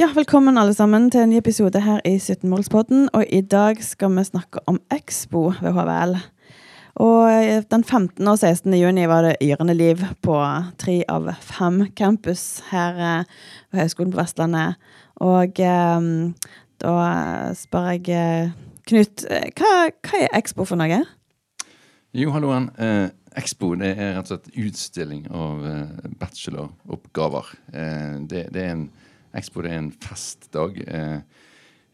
Ja, velkommen alle sammen til en ny episode her i 17-målspodden. Og i dag skal vi snakke om Expo ved HVL. Og den 15. og 16. juni var det yrende liv på tre av fem campus her eh, ved Høgskolen på Vestlandet. Og eh, da spør jeg eh, Knut, eh, hva, hva er Expo for noe? Jo, halloen. Eh, Expo det er rett og slett utstilling av eh, bacheloroppgaver. Eh, det, det er en Expo det er en festdag. Eh,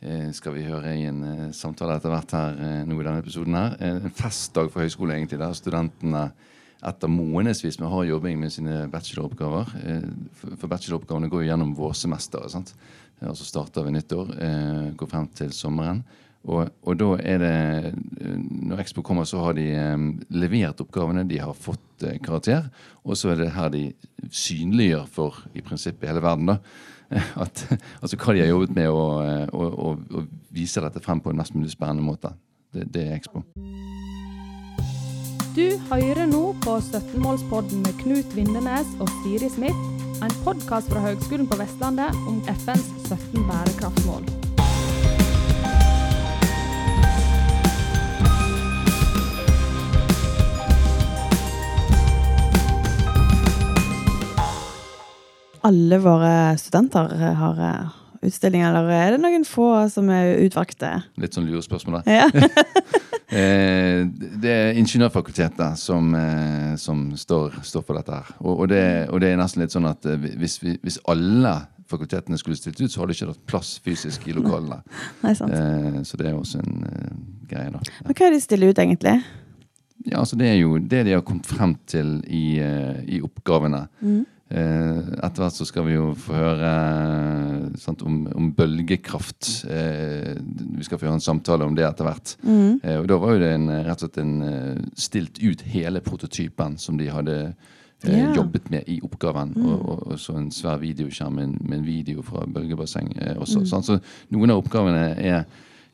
eh, skal vi høre i en eh, samtale etter hvert her eh, nå i denne episoden. her. Eh, en festdag for høyskole, egentlig, der studentene etter månedsvis med hard jobbing med sine bacheloroppgaver eh, For bacheloroppgavene går jo gjennom vårsemesteret. sant? Og så starter vi nyttår, går frem til sommeren. Og, og da er det Når Expo kommer, så har de levert oppgavene, de har fått karakter. Og så er det her de synliggjør for i prinsippet hele verden. da, at, altså hva de har jobbet med, og, og, og, og vise dette frem på en mest mulig spennende måte. Det, det er Expo. Du hører nå på 17-målspodden med Knut Vindenes og Siri Smith, en podkast fra Høgskolen på Vestlandet om FNs 17 bærekraftsmål. Alle våre studenter har eh, utstilling, eller er det noen få som er utvalgte? Litt sånn lurespørsmål da. Ja. Eh, det er Ingeniørfakultetet som, eh, som står, står for dette her. Og, og, det, og det er nesten litt sånn at hvis, vi, hvis alle fakultetene skulle stilt ut, så hadde det ikke hatt plass fysisk i lokalene. Nei. Eh, så det er også en eh, greie, da. Men hva er det de stiller ut, egentlig? Ja, altså Det er jo det de har kommet frem til i, i oppgavene. Mm. Eh, etter hvert så skal vi jo få høre eh, sant, om, om bølgekraft. Eh, vi skal få høre en samtale om det etter hvert. Mm. Eh, og da var jo det en, rett og slett en stilt ut hele prototypen som de hadde Ja. jobbet med i oppgaven. Mm. Og, og, og så en svær videoskjerm med med en video fra bølgebasseng eh, også. Mm. sant? Så noen av oppgavene er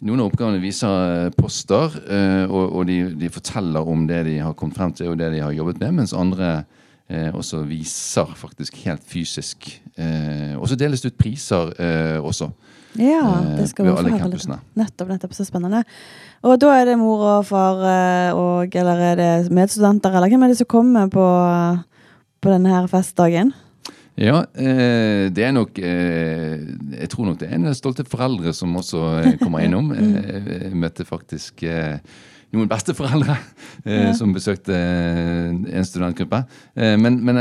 noen av oppgavene viser poster, eh, og, og de, de forteller om det de har kommet frem til og det de har jobbet med, mens andre eh, også viser faktisk helt fysisk. Eh, og så deles det ut priser eh, også. Ja, eh, det skal vi få høre litt om. Nettopp, nettopp. Så spennende. Og da er det mor og far eh, og Eller er det medstudenter, eller hvem er det som kommer på, på denne her festdagen? Ja, eh, det er nok eh, Jeg tror nok det er en stolte foreldre som også kommer innom. Jeg møtte faktisk noen besteforeldre eh, Ja. som besøkte eh, en studentgruppe. Eh, men men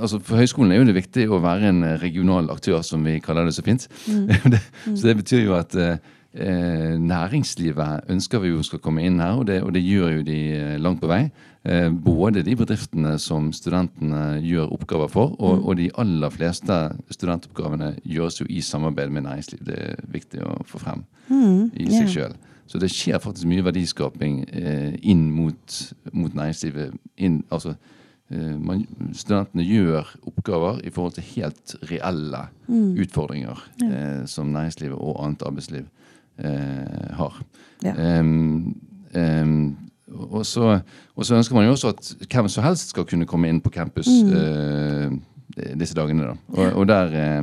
altså for høyskolen er jo det viktig å være en regional aktør, som vi kaller det så fint. Mm. så det betyr jo at næringslivet ønsker vi jo skal komme inn her, og det, og det gjør jo de langt på vei. Både de bedriftene som studentene gjør oppgaver for, og, og de aller fleste studentoppgavene gjøres jo i samarbeid med næringsliv. Det er viktig å få frem Mm, i seg seg sjøl. Så det skjer faktisk mye verdiskaping eh, inn mot, mot næringslivet. Inn, altså, eh, man, studentene gjør oppgaver i forhold til helt reelle Mm. utfordringer eh, som næringslivet og annet arbeidsliv eh, har. Ja. Um, um, og, så, og så ønsker man jo også at hvem som helst skal kunne komme inn på campus Mm. eh, disse dagene. Da. Og, og der ja,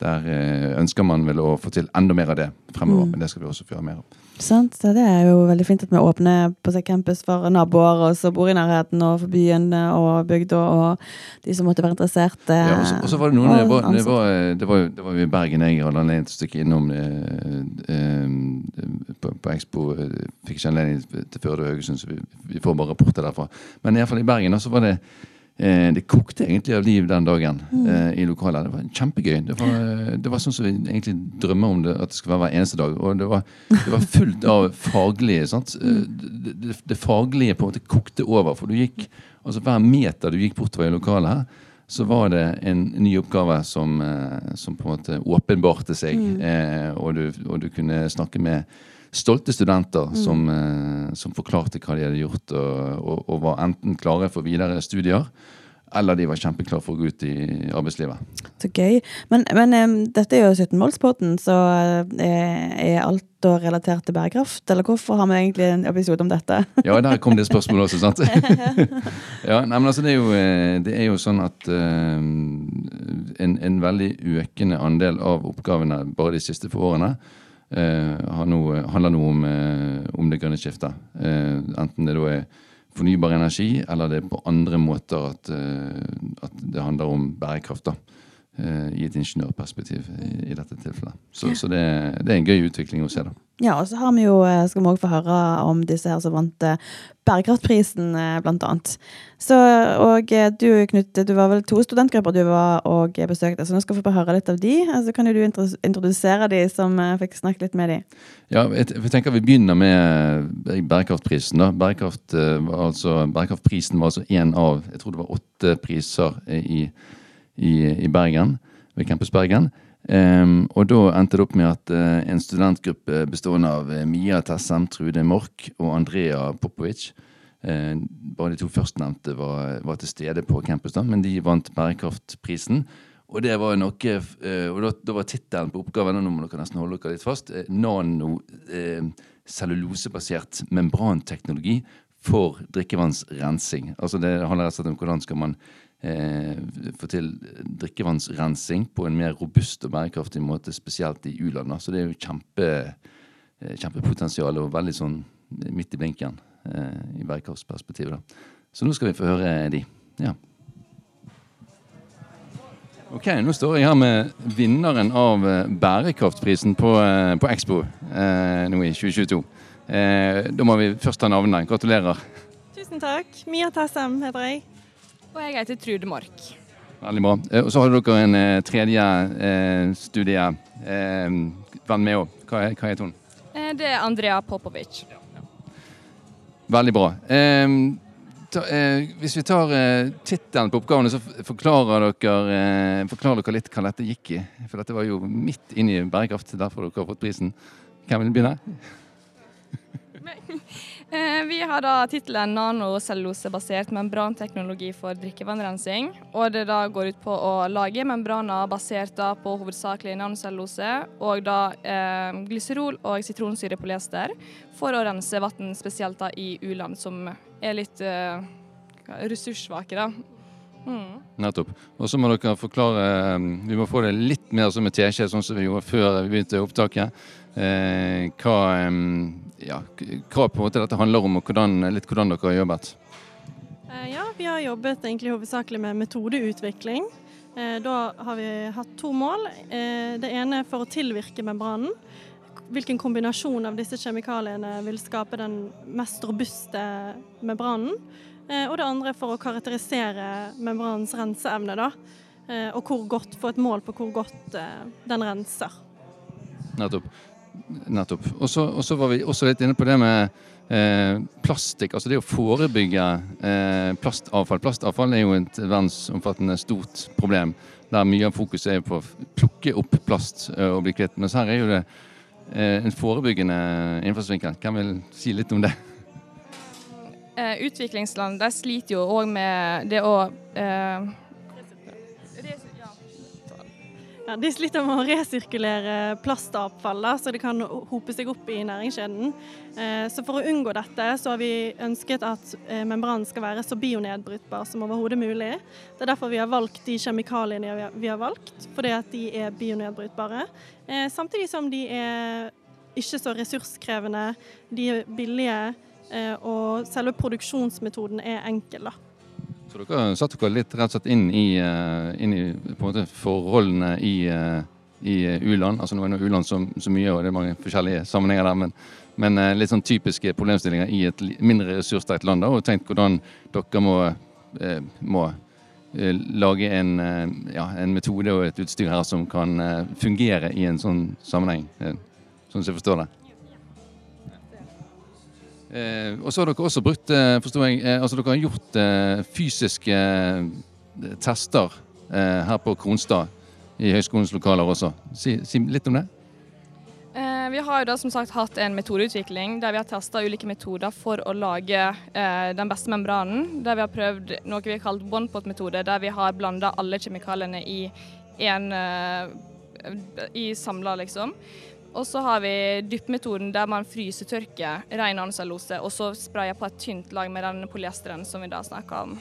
der eh, ønsker man vel å få til enda mer av det fremover. Mm. Men det skal vi også få høre mer av. Sant? Så det er jo veldig fint at vi åpner på seg campus for naboer og som bor i nærheten, og for byen og bygda, og de som måtte være interessert. eh, Ja, og så- var det noen det var, det, var, det, var, det var jo i Bergen jeg hadde anledning til å stikke innom eh, eh, på, på Expo. eh, Fikk ikke anledning til Førde og Haugesund, så vi, vi får bare rapporter derfra. Men i, hvert fall i Bergen så var det eh, Det kokte egentlig av liv den dagen eh, i lokalet. Det var kjempegøy. Det var, eh, det var sånn som vi egentlig drømmer om det, at det skal være hver eneste dag. Og det var, det var fullt av faglige? Eh, Det, det, det faglige på en måte kokte over. For du gikk altså hver meter du gikk bortover i lokalet her, så var det en ny oppgave som, eh, som på en måte åpenbarte seg. Eh, og, du, og du kunne snakke med stolte studenter som, eh, som forklarte hva de hadde gjort, og, og, og var enten klare for videre studier, eller de var kjempeklare for å gå ut i arbeidslivet. Så gøy. Men, men um, dette er jo 17-målspodden, så eh, er alt da relatert til bærekraft? Eller hvorfor har vi egentlig en episode om dette? Ja, der kom det spørsmålet også, sant? ja, nei, men altså det er jo, eh, det er jo sånn at uh, en, en veldig økende andel av oppgavene bare de siste få årene eh, nå, handler nå om, eh, om det grønne skiftet. Eh, enten det da er fornybar energi, eller det er på andre måter at, at det handler om bærekraft. da. Eh, I et ingeniørperspektiv i, i dette tilfellet. Så, så det, det er en gøy utvikling å se. da. Ja, og så har vi jo, eh, skal vi også få høre om disse her som vant eh, Bærekraftprisen, blant annet. Så, og du, Knut, du var vel to studentgrupper du var og besøkte, så nå skal vi få høre litt av de. Så kan jo du intro- introdusere de som fikk snakket litt med de. Ja, jeg jeg tenker Vi begynner med Bærekraftprisen. da. Bærekraft, var altså, bærekraftprisen var altså én av jeg tror det var åtte priser i i, i, i Bergen, ved Campus Bergen. Um, og da endte det opp med at uh, en studentgruppe bestående av eh, Mia Tessem, Trude Mork og Andrea Popovic uh, Bare de to førstnevnte var, var til stede på campus, da, men de vant Bærekraftprisen. Og det var noe, og da, da var tittelen på oppgaven, og nå må dere nesten holde dere litt fast, nano-cellulosebasert membranteknologi for drikkevannsrensing. Altså det handler rett og slett om hvordan skal man eh, få til drikkevannsrensing på en mer robust og bærekraftig måte, spesielt i u-land. Så det er jo kjempe, eh, kjempepotensial og veldig sånn midt i blinken eh, i bærekraftsperspektivet. da. Så nå skal vi få høre de. Ja. Ok, Nå står jeg her med vinneren av eh, Bærekraftprisen på, eh, på Expo eh, nå i 2022. Eh, da må vi først ta navnet. Gratulerer. Tusen takk. Mia Tassem heter jeg. Og jeg heter Trude Mork. Veldig bra. Eh, og så har dere en eh, tredje eh, studie. eh, med òg. Hva, hva heter hun? Eh, Det er Andrea Popovic. Veldig bra. Eh, ta, eh, hvis vi tar eh, tittelen på oppgavene, så forklarer dere, eh, forklarer dere litt hva dette gikk i. For dette var jo midt inn i bærekraft, derfor dere har fått prisen. Hvem vil begynne? Eh, Vi har da tittelen 'Nanocellulosebasert membranteknologi for drikkevannrensing'. Og det da går ut på å lage membraner basert da på hovedsakelig nanocellulose og da eh, glyserol og sitronsyrepolyester for å rense vann, spesielt da i u-land, som er litt eh, ressurssvake, da. Mm. Nettopp. Og så må dere forklare eh, Vi må få det litt mer som en teskje, sånn som vi gjorde før vi begynte opptaket. Eh, hva, eh, ja, hva på en måte dette handler om, og hvordan, litt hvordan dere har jobbet. Eh, Ja, vi har jobbet egentlig hovedsakelig med metodeutvikling. Eh, Da har vi hatt to mål. Eh, Det ene er for å tilvirke membranen. Hvilken kombinasjon av disse kjemikaliene vil skape den mest robuste membranen. Og det andre for å karakterisere membranens renseevne, da. Og hvor godt, få et mål på hvor godt den renser. Nettopp. Nettopp. Og så var vi også litt inne på det med eh, plastikk. Altså det å forebygge eh, plastavfall. Plastavfall er jo et verdensomfattende stort problem. Der mye av fokuset er på å plukke opp plast eh, og bli kvitt. Mens her er jo det eh, en forebyggende innfallsvinkel. Hvem vil si litt om det? Eh, Utviklingsland de sliter jo òg med det å Ja, de sliter med å resirkulere plastavfall, så det kan hope seg opp i næringskjeden. Eh, Så for å unngå dette, så har vi ønsket at eh, membranen skal være så bionedbrytbar som overhodet mulig. Det er derfor vi har valgt de kjemikaliene vi har- valgt, fordi at de er bionedbrytbare. Eh, Samtidig som de er ikke så ressurskrevende, de er billige, og selve produksjonsmetoden er enkel. da. Så dere satte dere litt rett og slett inn i, eh, inn i måte, forholdene i, eh, i eh, u-land. Altså Nå er det u-land så, så mye, og det er mange forskjellige sammenhenger der. Men, men litt sånn typiske problemstillinger i et mindre ressurssterkt land. Da, og tenkt hvordan dere må, må lage en, ja, en metode og et utstyr her som kan fungere i en sånn sammenheng. Sånn som jeg forstår det. Eh, og så har dere også brukt, eh, forstår jeg, eh, altså dere har gjort eh, fysiske eh, tester her på Kronstad i høyskolens lokaler også. Si, si litt om det. Vi har da som sagt hatt en metodeutvikling der vi har testa ulike metoder for å lage den beste membranen. Der vi har prøvd noe vi har kalt one-pot-metode, der vi har blanda alle kjemikaliene i én eh, i samla, liksom. Og så har vi dyppmetoden der man fryser frysetørker ren nanocellulose og så sprayer på et tynt lag med den polyesteren som vi da snakka om.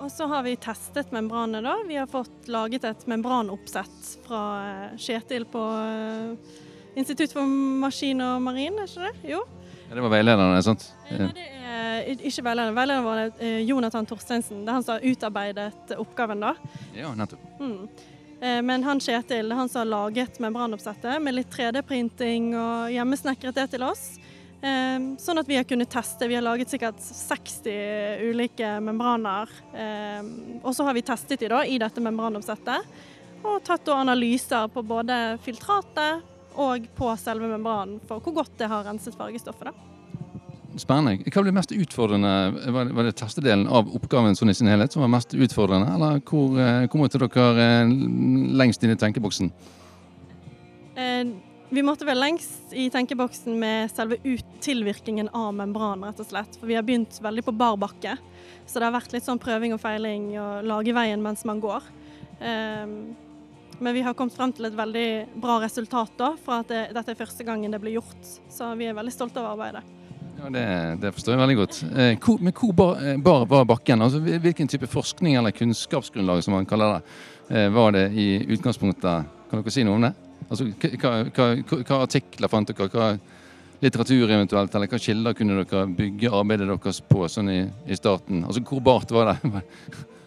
Og så har vi testet membranet, da. Vi har fått laget et membranoppsett fra eh, Kjetil på eh, Institutt for maskin og marin, er ikke det? Jo. Ja, det var veilederne, sant? Nei, det er ikke veilederen. Veilederen var det eh, Jonathan Torsteinsen. Det er han som har utarbeidet oppgaven, da. Ja, nettopp. Mm. Men han Kjetil, han som har laget membranoppsettet med litt 3D-printing og hjemmesnekret det til oss. Ehm, sånn at vi har kunnet teste. Vi har laget sikkert 60 ulike membraner. Ehm, og så har vi testet de da i dette membranoppsettet. Og tatt analyser på både filtratet og på selve membranen for hvor godt det har renset fargestoffet. da. Spennende. Hva ble mest utfordrende? Var det testedelen av oppgaven sånn i sin helhet som var mest utfordrende, eller hvor, eh, måtte dere eh, lengst inn i tenkeboksen? Eh, vi måtte vel lengst i tenkeboksen med selve tilvirkningen av membran, rett og slett. For vi har begynt veldig på bar bakke. Så det har vært litt sånn prøving og feiling og lage veien mens man går. Um, men vi har kommet frem til et veldig bra resultat da, for at det, dette er første gangen det blir gjort. Så vi er veldig stolte av arbeidet. Ja, det, det, forstår jeg veldig godt. Eh, hvor, men hvor bar, eh, bar var bakken? Altså, hvilken type forskning eller kunnskapsgrunnlag som man kaller det, eh, var det i utgangspunktet? Kan dere si noe om det? Altså, hva, artikler fant dere? Hva litteratur eventuelt, eller hva kilder kunne dere bygge arbeidet deres på sånn i, i starten? Altså, Hvor bart var det?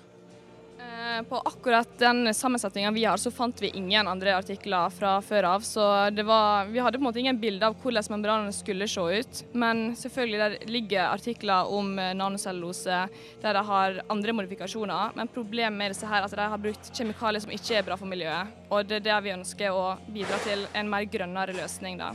Eh, på akkurat den sammensetningen vi har, så fant vi ingen andre artikler fra før av. Så var, vi hadde på en måte ingen bilde av hvordan membranene skulle se ut. Men selvfølgelig der ligger artikler om eh, nanocellulose der de har andre modifikasjoner. Men problemet med disse her er at de har brukt kjemikalier som ikke er bra for miljøet. Og det er der vi ønsker å bidra til en mer grønnere løsning. da.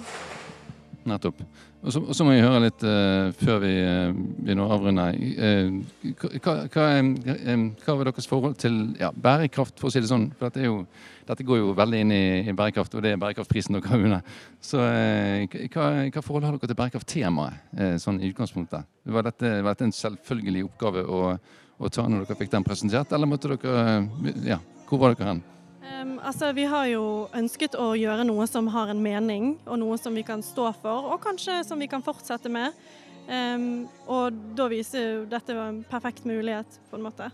Nettopp. Og så, må jeg høre litt uh, før vi uh, begynner å avrunde. Uh, hva, hva, hva, var deres forhold til ja, bærekraft, for å si det sånn? For dette, jo, dette går jo veldig inn i, i, bærekraft, og det er bærekraftprisen dere har vunnet. Så hva, hva, forhold har dere til bærekrafttemaet sånn i utgangspunktet? Var dette, var dette en selvfølgelig oppgave å, å, ta når dere fikk den presentert, eller måtte dere Ja, hvor var dere hen? Um, altså, vi har jo ønsket å gjøre noe som har en mening, og noe som vi kan stå for, og kanskje som vi kan fortsette med. Um, og da viser jo dette en perfekt mulighet, på en måte.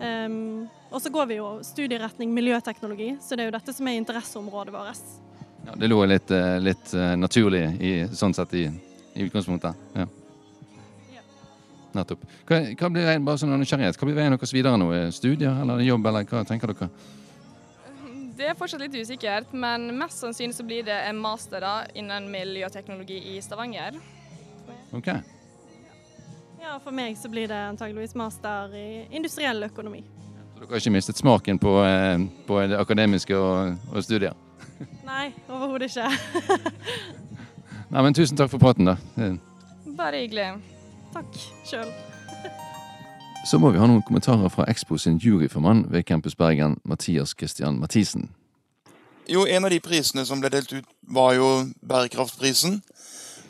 Um, og så går vi jo studieretning miljøteknologi, så det er jo dette som er interesseområdet vårt. Ja, det lå litt, eh, litt eh, naturlig i, sånn sett i, i utgangspunktet. Ja. Nettopp. Hva, hva blir veien, bare sånn nysgjerrighet, hva blir veien deres videre nå? Studier eller jobb, eller hva tenker dere? Det er fortsatt litt usikkert, men mest sannsynlig så blir det en master da, innen miljøteknologi i Stavanger. Ok. Ja, for meg så blir det antageligvis master i industriell økonomi. Så dere har ikke mistet smaken på, eh, på det akademiske og, og studier? Nei, overhodet ikke. Nei, men Tusen takk for praten, da. Bare hyggelig. Takk sjøl. Så må vi ha noen kommentarer fra Expo sin juryformann ved Campus Bergen, Mathias Christian Mathisen. Jo, en av de prisene som ble delt ut, var jo bærekraftprisen.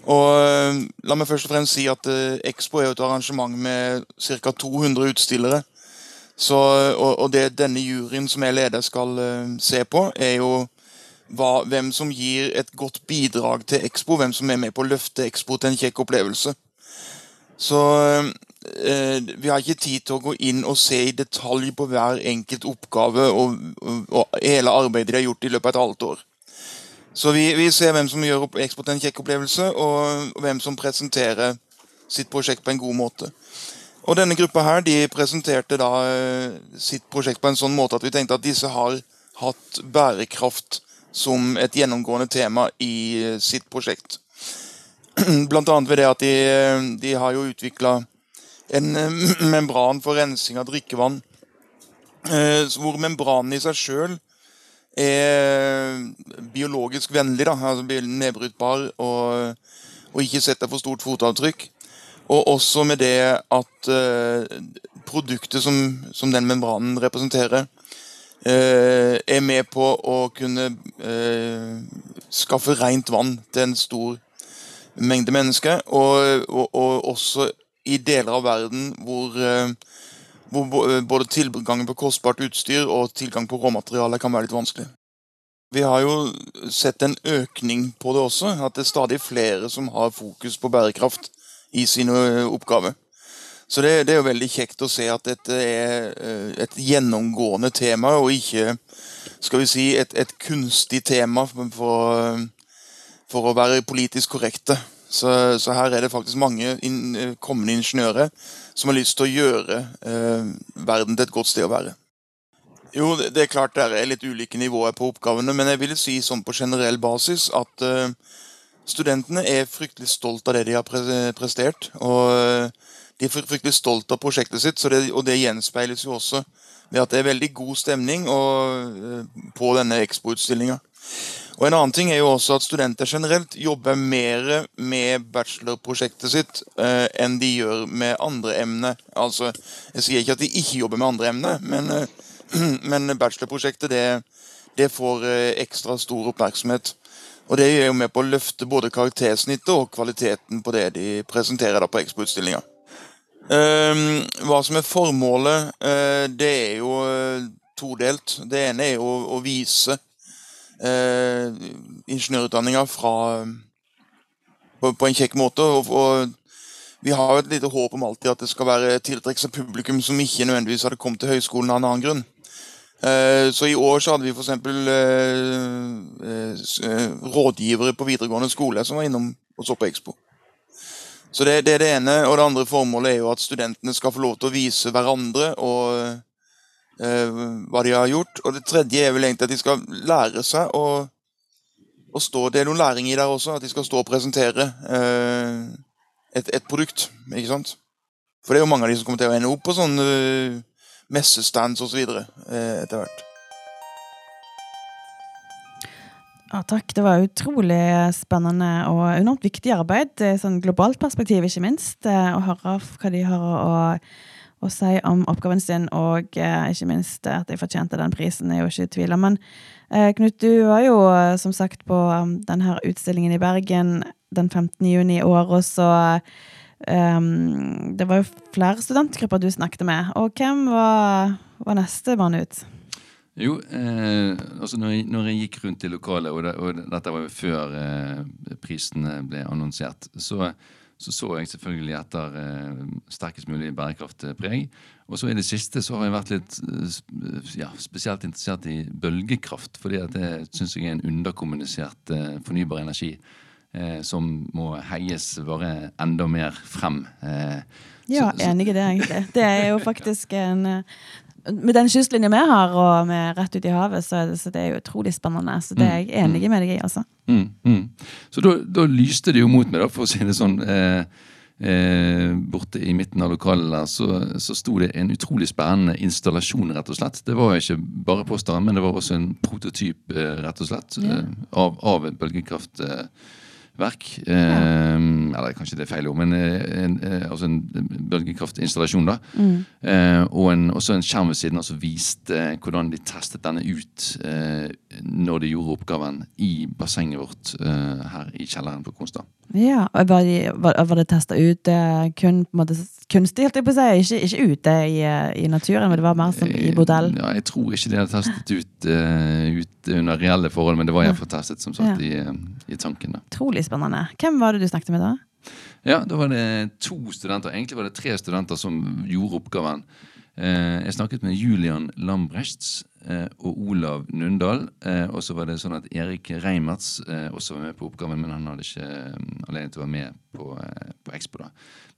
Og eh, la meg først og fremst si at uh, Expo er et arrangement med ca. 200 utstillere. Så, og, og, det denne juryen som jeg leder skal uh, se på, er jo hva, hvem som gir et godt bidrag til Expo. Hvem som er med på å løfte Expo til en kjekk opplevelse. Så eh, vi har ikke tid til å gå inn og se i detalj på hver enkelt oppgave og, og, og hele arbeidet de har gjort i løpet av et halvt år. Så vi, vi ser hvem som gjør Eksport en kjekk opplevelse, og, hvem som presenterer sitt prosjekt på en god måte. Og Denne gruppa her, de presenterte da eh, sitt prosjekt på en sånn måte at vi tenkte at disse har hatt bærekraft som et gjennomgående tema i eh, sitt prosjekt. Blant annet ved det at de, de har jo utvikla en eh, membran for rensing av drikkevann. Eh, hvor membranen i seg sjøl er biologisk vennlig, da, altså nedbrytbar og, og ikke setter for stort fotavtrykk. Og også med det at uh, produktet som, som, den membranen representerer, er med på å kunne skaffe rent vann til en stor mengde mennesker. Og, og, og også i deler av verden hvor, eh, hvor både tilgangen på kostbart utstyr og tilgang på råmateriale kan være litt vanskelig. Vi har jo sett en økning på det også. At det er stadig flere som har fokus på bærekraft i sine oppgaver. Så det, det, er jo veldig kjekt å se at dette er eh, et gjennomgående tema, og ikke skal vi si, et, et kunstig tema for, for, å være politisk korrekte. Så, så, her er det faktisk mange in, kommende ingeniører som har lyst til å gjøre eh, verden til et godt sted å være. Jo, det, det er klart det er litt ulike nivåer på oppgavene, men jeg vil si sånn på generell basis at eh, studentene er fryktelig stolt av det de har prestert. og de er fryktelig stolt av prosjektet sitt, det, og det gjenspeiles jo også ved at det er veldig god stemning og, eh, på denne Expo-utstillinga. Og En annen ting er jo også at studenter generelt jobber mer med bachelorprosjektet sitt eh, enn de gjør med andre emner. Altså, Jeg sier ikke at de ikke jobber med andre emner, men, eh, men bachelorprosjektet det, det får eh, ekstra stor oppmerksomhet. Og Det er jo med på å løfte både karaktersnittet og kvaliteten på det de presenterer da på Expo-utstillinga. Ehm, hva som er formålet, eh, det er jo eh, todelt. Det ene er jo å vise uh, ingeniørutdanninga fra på, på, en kjekk måte. Og, og, vi har et lite håp om alltid at det skal være tiltrekke seg publikum som ikke nødvendigvis hadde kommet til høyskolen av en annen grunn. så i år så hadde vi f.eks. Eh, rådgivere på videregående skole som var innom og så på Expo. Så det, det, er det ene. Og det andre formålet er jo at studentene skal få lov til å vise hverandre og eh, hva de har gjort. Og det tredje er vel egentlig at de skal lære seg å, å stå Det er noen læring i der også. At de skal stå og presentere eh, et, et, produkt. ikke sant? For det er jo mange av de som kommer til å ende opp på sånne uh, messestands osv. Så eh, etter hvert. Ja, takk. Det var utrolig spennende og enormt viktig arbeid. Sånn globalt perspektiv, ikke minst. Eh, å høre hva de har å, å si om oppgaven sin, og eh, ikke minst at de fortjente den prisen, er jo ikke i tvil om. Men eh, Knut, du var jo som sagt på um, denne utstillingen i Bergen den 15. juni i år, og så um, Det var jo flere studentgrupper du snakket med. Og hvem var, var neste mann ut? Jo, eh, altså når jeg, når jeg, gikk rundt i lokalet, og, det, og dette var jo før eh, prisene ble annonsert, så, så, så jeg selvfølgelig etter eh, sterkest mulig bærekraftpreg. Og så i det siste så har jeg vært litt eh, ja, spesielt interessert i bølgekraft. fordi at det syns jeg er en underkommunisert eh, fornybar energi. Eh, som må heies bare enda mer frem. Eh, ja, så, enig i det, egentlig. Det er jo faktisk en med den kystlinja vi har, og med rett ut i havet, så, så det er jo utrolig spennende. Så det er jeg mm. enig med deg i. altså. Mm, mm. Så da, da, lyste det jo mot meg, da, for å si det sånn. Eh, eh, borte i midten av lokalet der, så, så sto det en utrolig spennende installasjon, rett og slett. Det var ikke bare posteren, men det var også en prototyp, eh, rett og slett, yeah. av, av bølgekraft. Eh, verk. Eh, eller kanskje det er feil ord, men eh, en, eh, altså en bølgekraftinstallasjon. da, mm. eh, Og en, også en skjerm ved siden av som viste eh, hvordan de testet denne ut eh, når de gjorde oppgaven i bassenget vårt her i kjelleren på Konstad. Ja, Var, de, var, var det testa ut kun på en måte kunstig, holdt jeg på å si? Ikke, ikke ute i, i, naturen, men det var mer som i bordell? Ja, jeg tror ikke de hadde testet ut, uh, ut under reelle forhold, men det var iallfall testet som sagt ja. i, i tanken. da. Spennende. Hvem var det du snakket med da? Ja, Da var det to studenter. Egentlig var det tre studenter som gjorde oppgaven. Eh, jeg snakket med Julian Lambrechts eh, og Olav Nundal. Eh, og så var det sånn at Erik Reimertz også var med på oppgaven, men han hadde ikke anledning til å være med på, på Expo. da.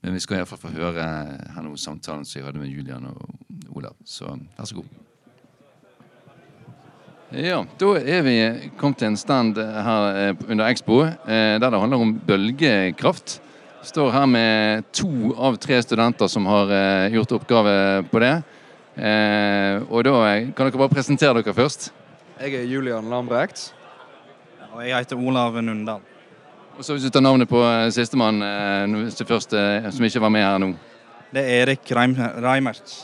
Men vi skal iallfall få høre her noe samtalen som jeg hadde med Julian og Olav. Så vær så god. Ja, Da er vi kommet til en stand her under Expo der det handler om bølgekraft. Står her med to av tre studenter som har uh, gjort oppgave på det. Uh, og da kan dere bare presentere dere først. Jeg er Julian Lambrecht. Og jeg heter Olav Nundal. Og så Hvis du tar navnet på sistemann som ikke var med her nå. Det er Erik Reim Reimert.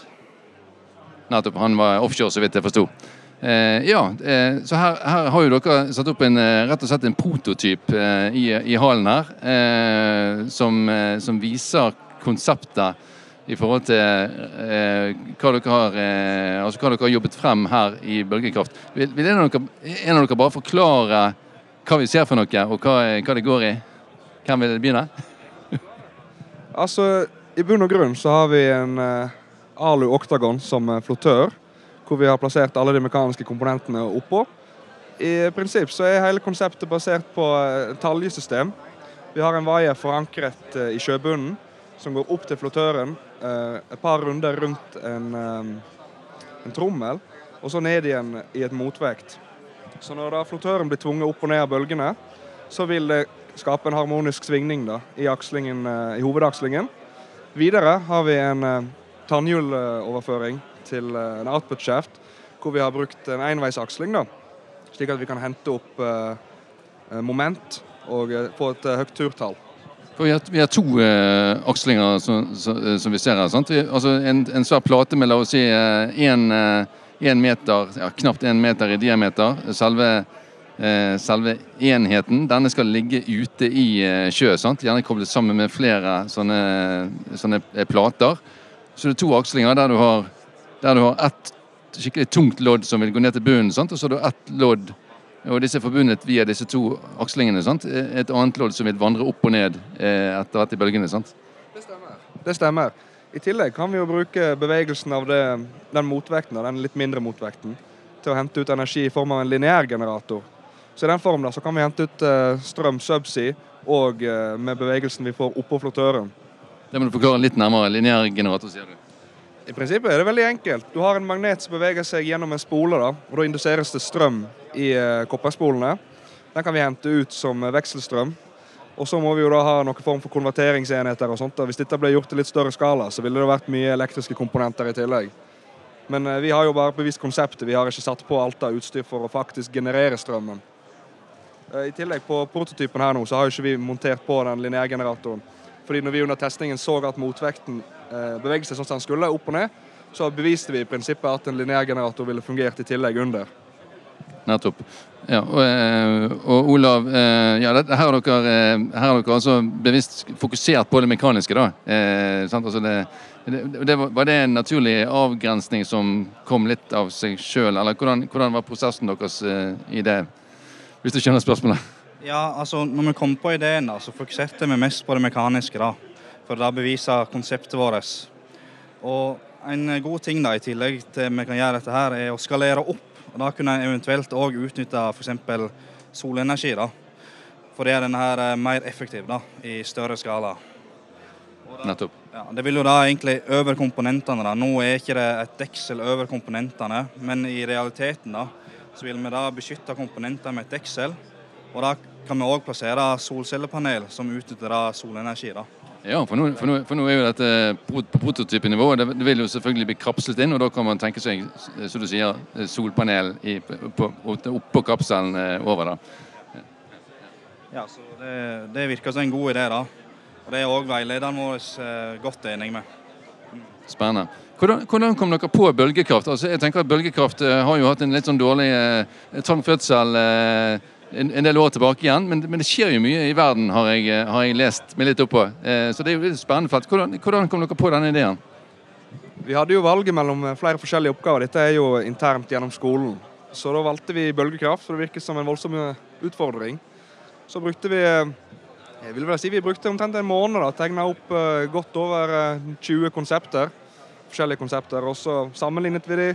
Nettopp. Han var offshore, så vidt jeg forsto. Eh, ja, eh, så her, her, har jo dere satt opp en, eh, rett og slett en prototyp eh, i, i hallen her, eh, som, eh, som, viser konseptet i forhold til hva, dere har, altså hva dere har jobbet frem her i Bølgekraft. Vil, vil en, av dere, en, av dere, bare forklare hva vi ser for noe, og hva, hva det går i? Hvem vil begynne? altså, i bunn og grunn så har vi en Alu Oktagon som flottør hvor vi har plassert alle de mekaniske komponentene oppå. I prinsipp så er hele konseptet basert på eh, taljesystem. Vi har en vaier forankret eh, i sjøbunnen som går opp til flottøren. Eh, et par runder rundt en, en trommel, og så ned igjen i et motvekt. Så når da flottøren blir tvunget opp og ned av bølgene, så vil det skape en harmonisk svingning da, i, i hovedakslingen. Videre har vi en tannhjuloverføring til eh, en output shaft, hvor vi har brukt en enveisaksling, da, slik at vi kan hente opp eh, eh moment og eh, få et høyt turtall. Vi har, vi har, to eh, akslinger som, som, vi ser her. Vi, altså en, en svær plate med la oss si én eh, meter, ja, knapt én meter i diameter. Selve, eh, selve, enheten denne skal ligge ute i sjø. Sant? Gjerne koblet sammen med flere sånne, sånne plater. Så det er to akslinger der du har der du har ett skikkelig tungt lodd som vil gå ned til bunnen, sant? og så har du ett lodd og disse er forbundet via disse to akslingene. Sant? Et annet lodd som vil vandre opp og ned eh, etter hvert i bølgene. sant? Det stemmer. Det stemmer. I tillegg kan vi jo bruke bevegelsen av det, den motvekten, den litt mindre motvekten, til å hente ut energi i form av en lineær generator. Så i den formen da, så kan vi hente ut uh, strøm subsea og uh, med bevegelsen vi får oppå flottøren. Det må du forklare litt nærmere. Lineær generator, sier du. I prinsippet er det veldig enkelt. Du har en magnet som beveger seg gjennom en spole. Da og da induseres det strøm i uh, kopperspolene. Den kan vi hente ut som vekselstrøm. Og så må vi jo da ha noen form for konverteringsenheter. og sånt. Hvis dette ble gjort i litt større skala, så ville det vært mye elektriske komponenter i tillegg. Men uh, vi har jo bare bevist konseptet. Vi har ikke satt på alt av utstyr for å faktisk generere strømmen. I tillegg på prototypen her nå, så har jo ikke vi montert på den lineærgeneratoren. Fordi når vi under testingen så at motvekten Eh, bevege seg sånn som den skulle, opp og ned, så beviste vi i prinsippet at en lineærgenerator ville fungert i tillegg under. Nettopp. Ja, og, eh, og Olav, eh, ja, her har dere, altså bevisst fokusert på det mekaniske. da. Eh, altså det, det, var, var, det en naturlig avgrensning som kom litt av seg sjøl, eller hvordan, hvordan, var prosessen deres i det? Hvis du skjønner spørsmålet? Ja, altså når vi kom på ideen, da, så fokuserte vi mest på det mekaniske. da for det beviser konseptet vårt. Og en god ting da, i tillegg til vi kan gjøre dette her, er å skalere opp. og Da kunne en eventuelt òg utnytte f.eks. solenergi. da. For det er denne her eh, mer effektiv da, i større skala. Nettopp. Ja, det vil jo da egentlig over komponentene. da. Nå er ikke det et deksel over komponentene, men i realiteten da, så vil vi da beskytte komponentene med et deksel. Og da kan vi òg plassere solcellepanel som utnytter da solenergi. da. Ja, for nå, for, nå, for nå, er jo dette på prototypenivå. Det, vil jo selvfølgelig bli kapslet inn, og da kan man tenke seg som du sier, solpanel i, på, oppå kapselen eh, over. da. Ja, så det, det, virker som en god idé. da. Og Det er òg veilederen vår eh, godt enig med. Spennende. Hvordan, hvordan, kom dere på bølgekraft? Altså, jeg tenker at Bølgekraft eh, har jo hatt en litt sånn dårlig eh, trang fødsel. Eh, en, del år tilbake igjen. Men, men, det skjer jo mye i verden, har jeg, eh, har jeg lest meg litt opp på. Eh, så det er jo litt spennende felt. Hvordan, hvordan kom dere på denne ideen? Vi hadde jo valget mellom eh, flere forskjellige oppgaver. Dette er jo internt gjennom skolen. Så da valgte vi bølgekraft, for det virket som en voldsom eh, utfordring. Så brukte vi jeg vil vel si vi brukte omtrent en måned da, tegna opp godt over uh, 20 konsepter. Forskjellige konsepter. Og så sammenlignet vi de,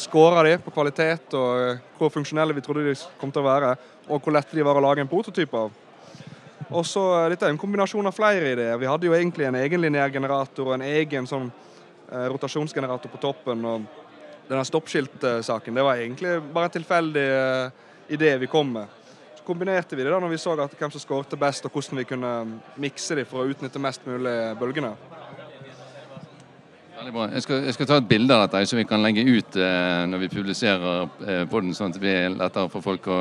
scora de på kvalitet og hvor funksjonelle vi trodde de kom til å være og hvor lett de var å lage en prototyp av. Og så, eh, Dette er en kombinasjon av flere ideer. Vi hadde jo egentlig en egen lineærgenerator og en egen sånn eh, rotasjonsgenerator på toppen. og Denne stoppskiltsaken det var egentlig bare en tilfeldig eh, idé vi kom med. Så kombinerte vi det da når vi så at hvem som skårte best, og hvordan vi kunne mikse dem for å utnytte mest mulig bølgene. Veldig bra. Jeg skal, jeg skal, ta et bilde av dette så vi kan legge ut eh, når vi publiserer eh, den sånn at det blir lettere for folk å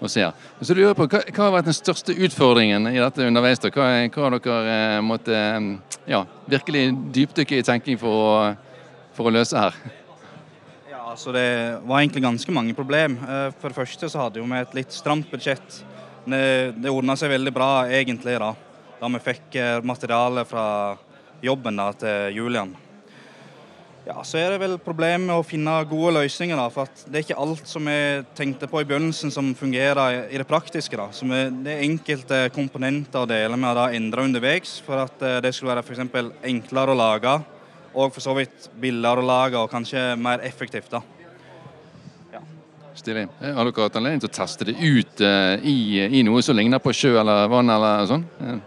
og ser. Så du lurer på, hva, hva, har vært den største utfordringen i dette underveis? Hva, hva har dere eh, måtte, eh, ja, virkelig dypdykke i tenking for å, for å løse her? Ja, Altså Det var egentlig ganske mange problem. Eh, for det første så hadde vi et litt stramt budsjett. Det, det ordna seg veldig bra egentlig da, da vi fikk eh, materiale fra jobben da, til Julian. Ja, Så er det vel problemet med å finne gode løsninger. da, for Det er ikke alt som vi tenkte på i begynnelsen som fungerer i det praktiske. da. Så Det er enkelte komponenter og deler vi har endra underveis for at eh, det skulle være for enklere å lage, og for så vidt billigere å lage og kanskje mer effektivt. da. Ja. Stilig. Eh, har dere hatt anledning til å teste det ut uh, i, i, noe som ligner på sjø eller vann eller sånn? Ja,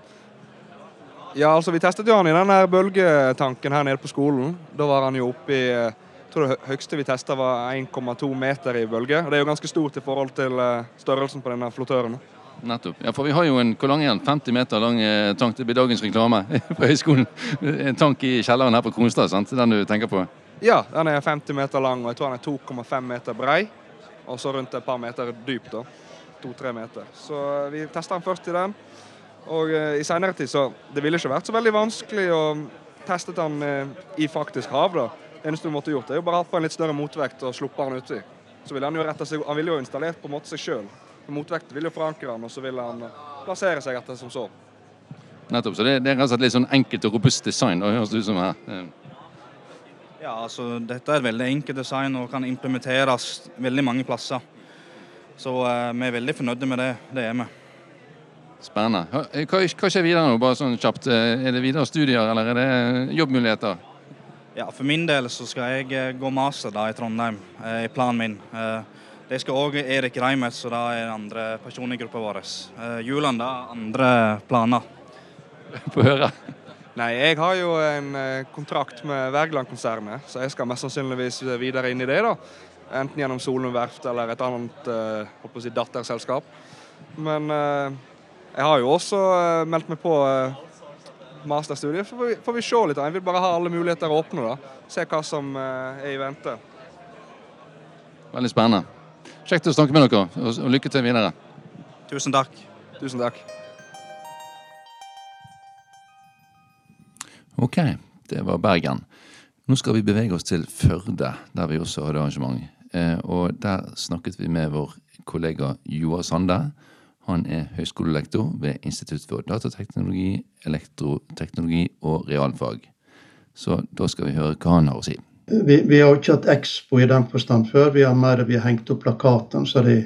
altså Vi testet jo han i den der bølgetanken her nede på skolen. Da var han jo oppe i jeg tror det høyeste vi testa var 1,2 meter i bølge. Det er jo ganske stort i forhold til eh, størrelsen på denne flottøren. Nettopp. Ja, for vi har jo en hvor lang er den? 50 meter lang eh, tank. Det blir dagens reklame på høyskolen. En tank i kjelleren her på Kronstad, sant? Den du tenker på? Ja, den er 50 meter lang, og jeg tror den er 2,5 meter brei. Og så rundt et par meter dyp, da. To-tre meter. Så eh, vi testa den først i den. Og uh, i senere tid så Det ville ikke vært så veldig vanskelig å teste den uh, i faktisk hav. da. Det eneste du måtte gjort, er jo bare hatt på en litt større motvekt og sluppet den uti. Så ville han jo rette seg, han ville jo installert på en måte seg sjøl. Motvekten ville jo forankre han, og så ville han uh, plassere seg etter som så. Nettopp. Så det, det er rett og slett litt sånn enkelt og robust design? da, høres det ut som her. Ja, altså Dette er et veldig enkelt design og kan implementeres veldig mange plasser. Så eh, vi er veldig fornøyde med det. Det er vi. Spennende. Hva, hva skjer videre nå, bare sånn kjapt? Er det videre studier, eller er det jobbmuligheter? Ja, For min del så skal jeg eh, gå master da i Trondheim, eh, i planen min. Eh, det skal òg Erik Reimert, så da er den andre personen i gruppa vår. Juland, da andre planer. Få høre. Nei, jeg har jo en kontrakt med Wergeland-konsernet, så jeg skal mest sannsynligvis videre inn i det. da. Enten gjennom Solund verft eller et annet si, datterselskap. Men uh, jeg har jo også uh, meldt meg på uh, masterstudiet. Så får vi, får vi, se litt. Jeg vil bare ha alle muligheter å åpne. da. Se hva som uh, er i vente. Veldig spennende. Kjekt å snakke med dere, og, og lykke til videre. Tusen takk. Tusen takk. OK, det var Bergen. Nå skal vi bevege oss til Førde, der vi også hadde arrangement. Eh, og der snakket vi med vår kollega Joar Sande han er høyskolelektor ved Institutt for datateknologi, elektroteknologi og realfag. Så da skal vi høre hva han har å si. Vi, vi har ikke hatt Expo i den forstand før. Vi har mer vi har hengt opp plakatene så de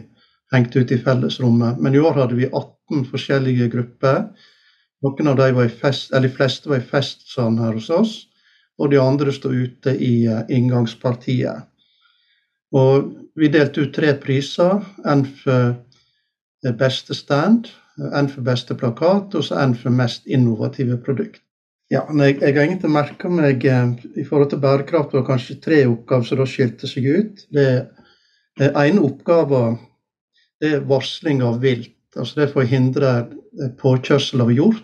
hengt ut i fellesrommet. Men i år hadde vi 18 forskjellige grupper. Noen av de, var i fest, eller De fleste var i festsalen her hos oss, og de andre sto ute i uh, inngangspartiet. Og Vi delte ut tre priser. En for beste stand, en for beste plakat, og så en for mest innovative produkt. Ja, jeg, jeg har egentlig merka meg eh, i forhold til bærekraft var kanskje tre oppgaver som da skilte seg ut. Det, det ene oppgaven det er varsling av vilt. altså Det er for å hindre eh, påkjørsel av hjort.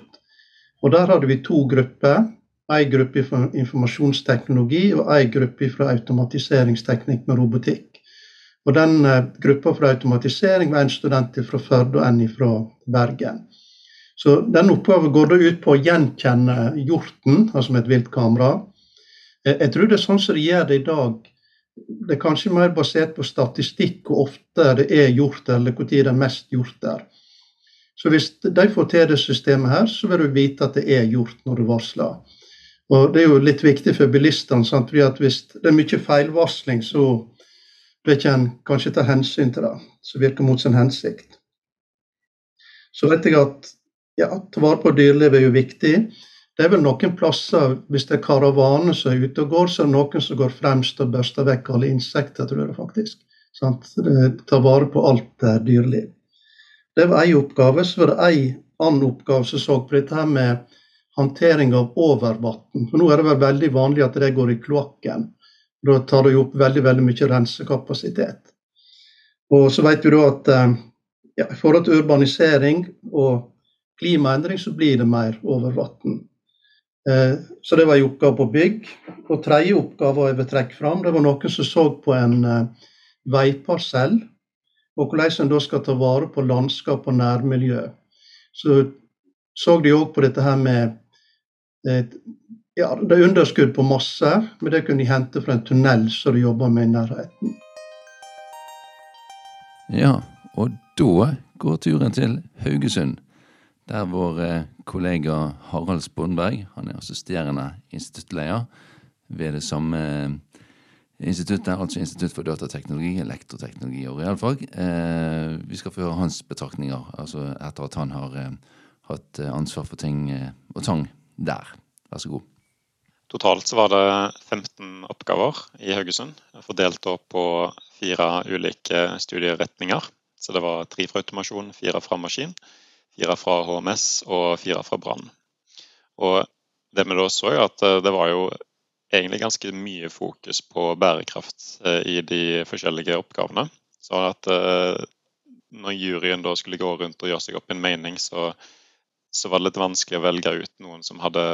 Og Der hadde vi to grupper. En gruppe fra informasjonsteknologi og en gruppe fra automatiseringsteknikk med robotikk. Og den eh, Gruppa for automatisering var en student fra Førde og en fra Bergen. Så den oppgaven går da ut på å gjenkjenne hjorten, altså med et viltkamera. kamera. jeg tror det er sånn som de gjør det i dag. Det er kanskje mer basert på statistikk hvor ofte det er hjort, eller når det er mest hjort der. Så hvis de får til det systemet her, så vil du vite at det er hjort når du varsler. Og Det er jo litt viktig for bilistene. fordi Hvis det er mye feilvarsling, så vil ikke en kanskje ta hensyn til det, som virker mot sin hensikt. Så vet jeg at ja, ta vare på dyrelivet er jo viktig. Det er vel noen plasser, hvis det er karavane som er ute og går, så er det noen som går fremst og børster vekk alle insekter, tror jeg faktisk. Sant? Ta vare på alt eh, dyreliv. Det var én oppgave. Så var det én annen oppgave som så på dette her med håndtering av overvann. For nå er det vel veldig vanlig at det går i kloakken. Da tar jo opp veldig veldig mye rensekapasitet. Og så vet vi da at eh, ja, i forhold til urbanisering og klimaendring, så blir det mer over. Eh, så det var en oppgave på bygg. Og tredje oppgave jeg vil trekke fram, det var noen som så på en eh, veiparsell, og hvordan en da skal ta vare på landskap og nærmiljø. Så så de òg på dette her med Ja, Det er underskudd på masse, men det kunne de hente fra en tunnel som de jobber med i nærheten. Ja, og da går turen til Haugesund, der vår eh, kollega Harald Spondberg, han er assisterende instituttleder ved det samme eh, instituttet, altså Institutt for datateknologi, elektroteknologi og realfag. Eh, vi skal få høre hans betraktninger, altså etter at han har eh, hatt eh, ansvar for ting eh, og tang der. Vær så god. Totalt så var det 15 oppgaver i Haugesund, fordelt på fire ulike studieretninger. Så det var tre fra automasjon, fire fra maskin, fire fra HMS og fire fra brann. Og det vi da så, er at det var jo egentlig ganske mye fokus på bærekraft eh, i de forskjellige oppgavene. Så at eh, når juryen da skulle gå rundt og gjøre seg opp en mening, så, så var det litt vanskelig å velge ut noen som hadde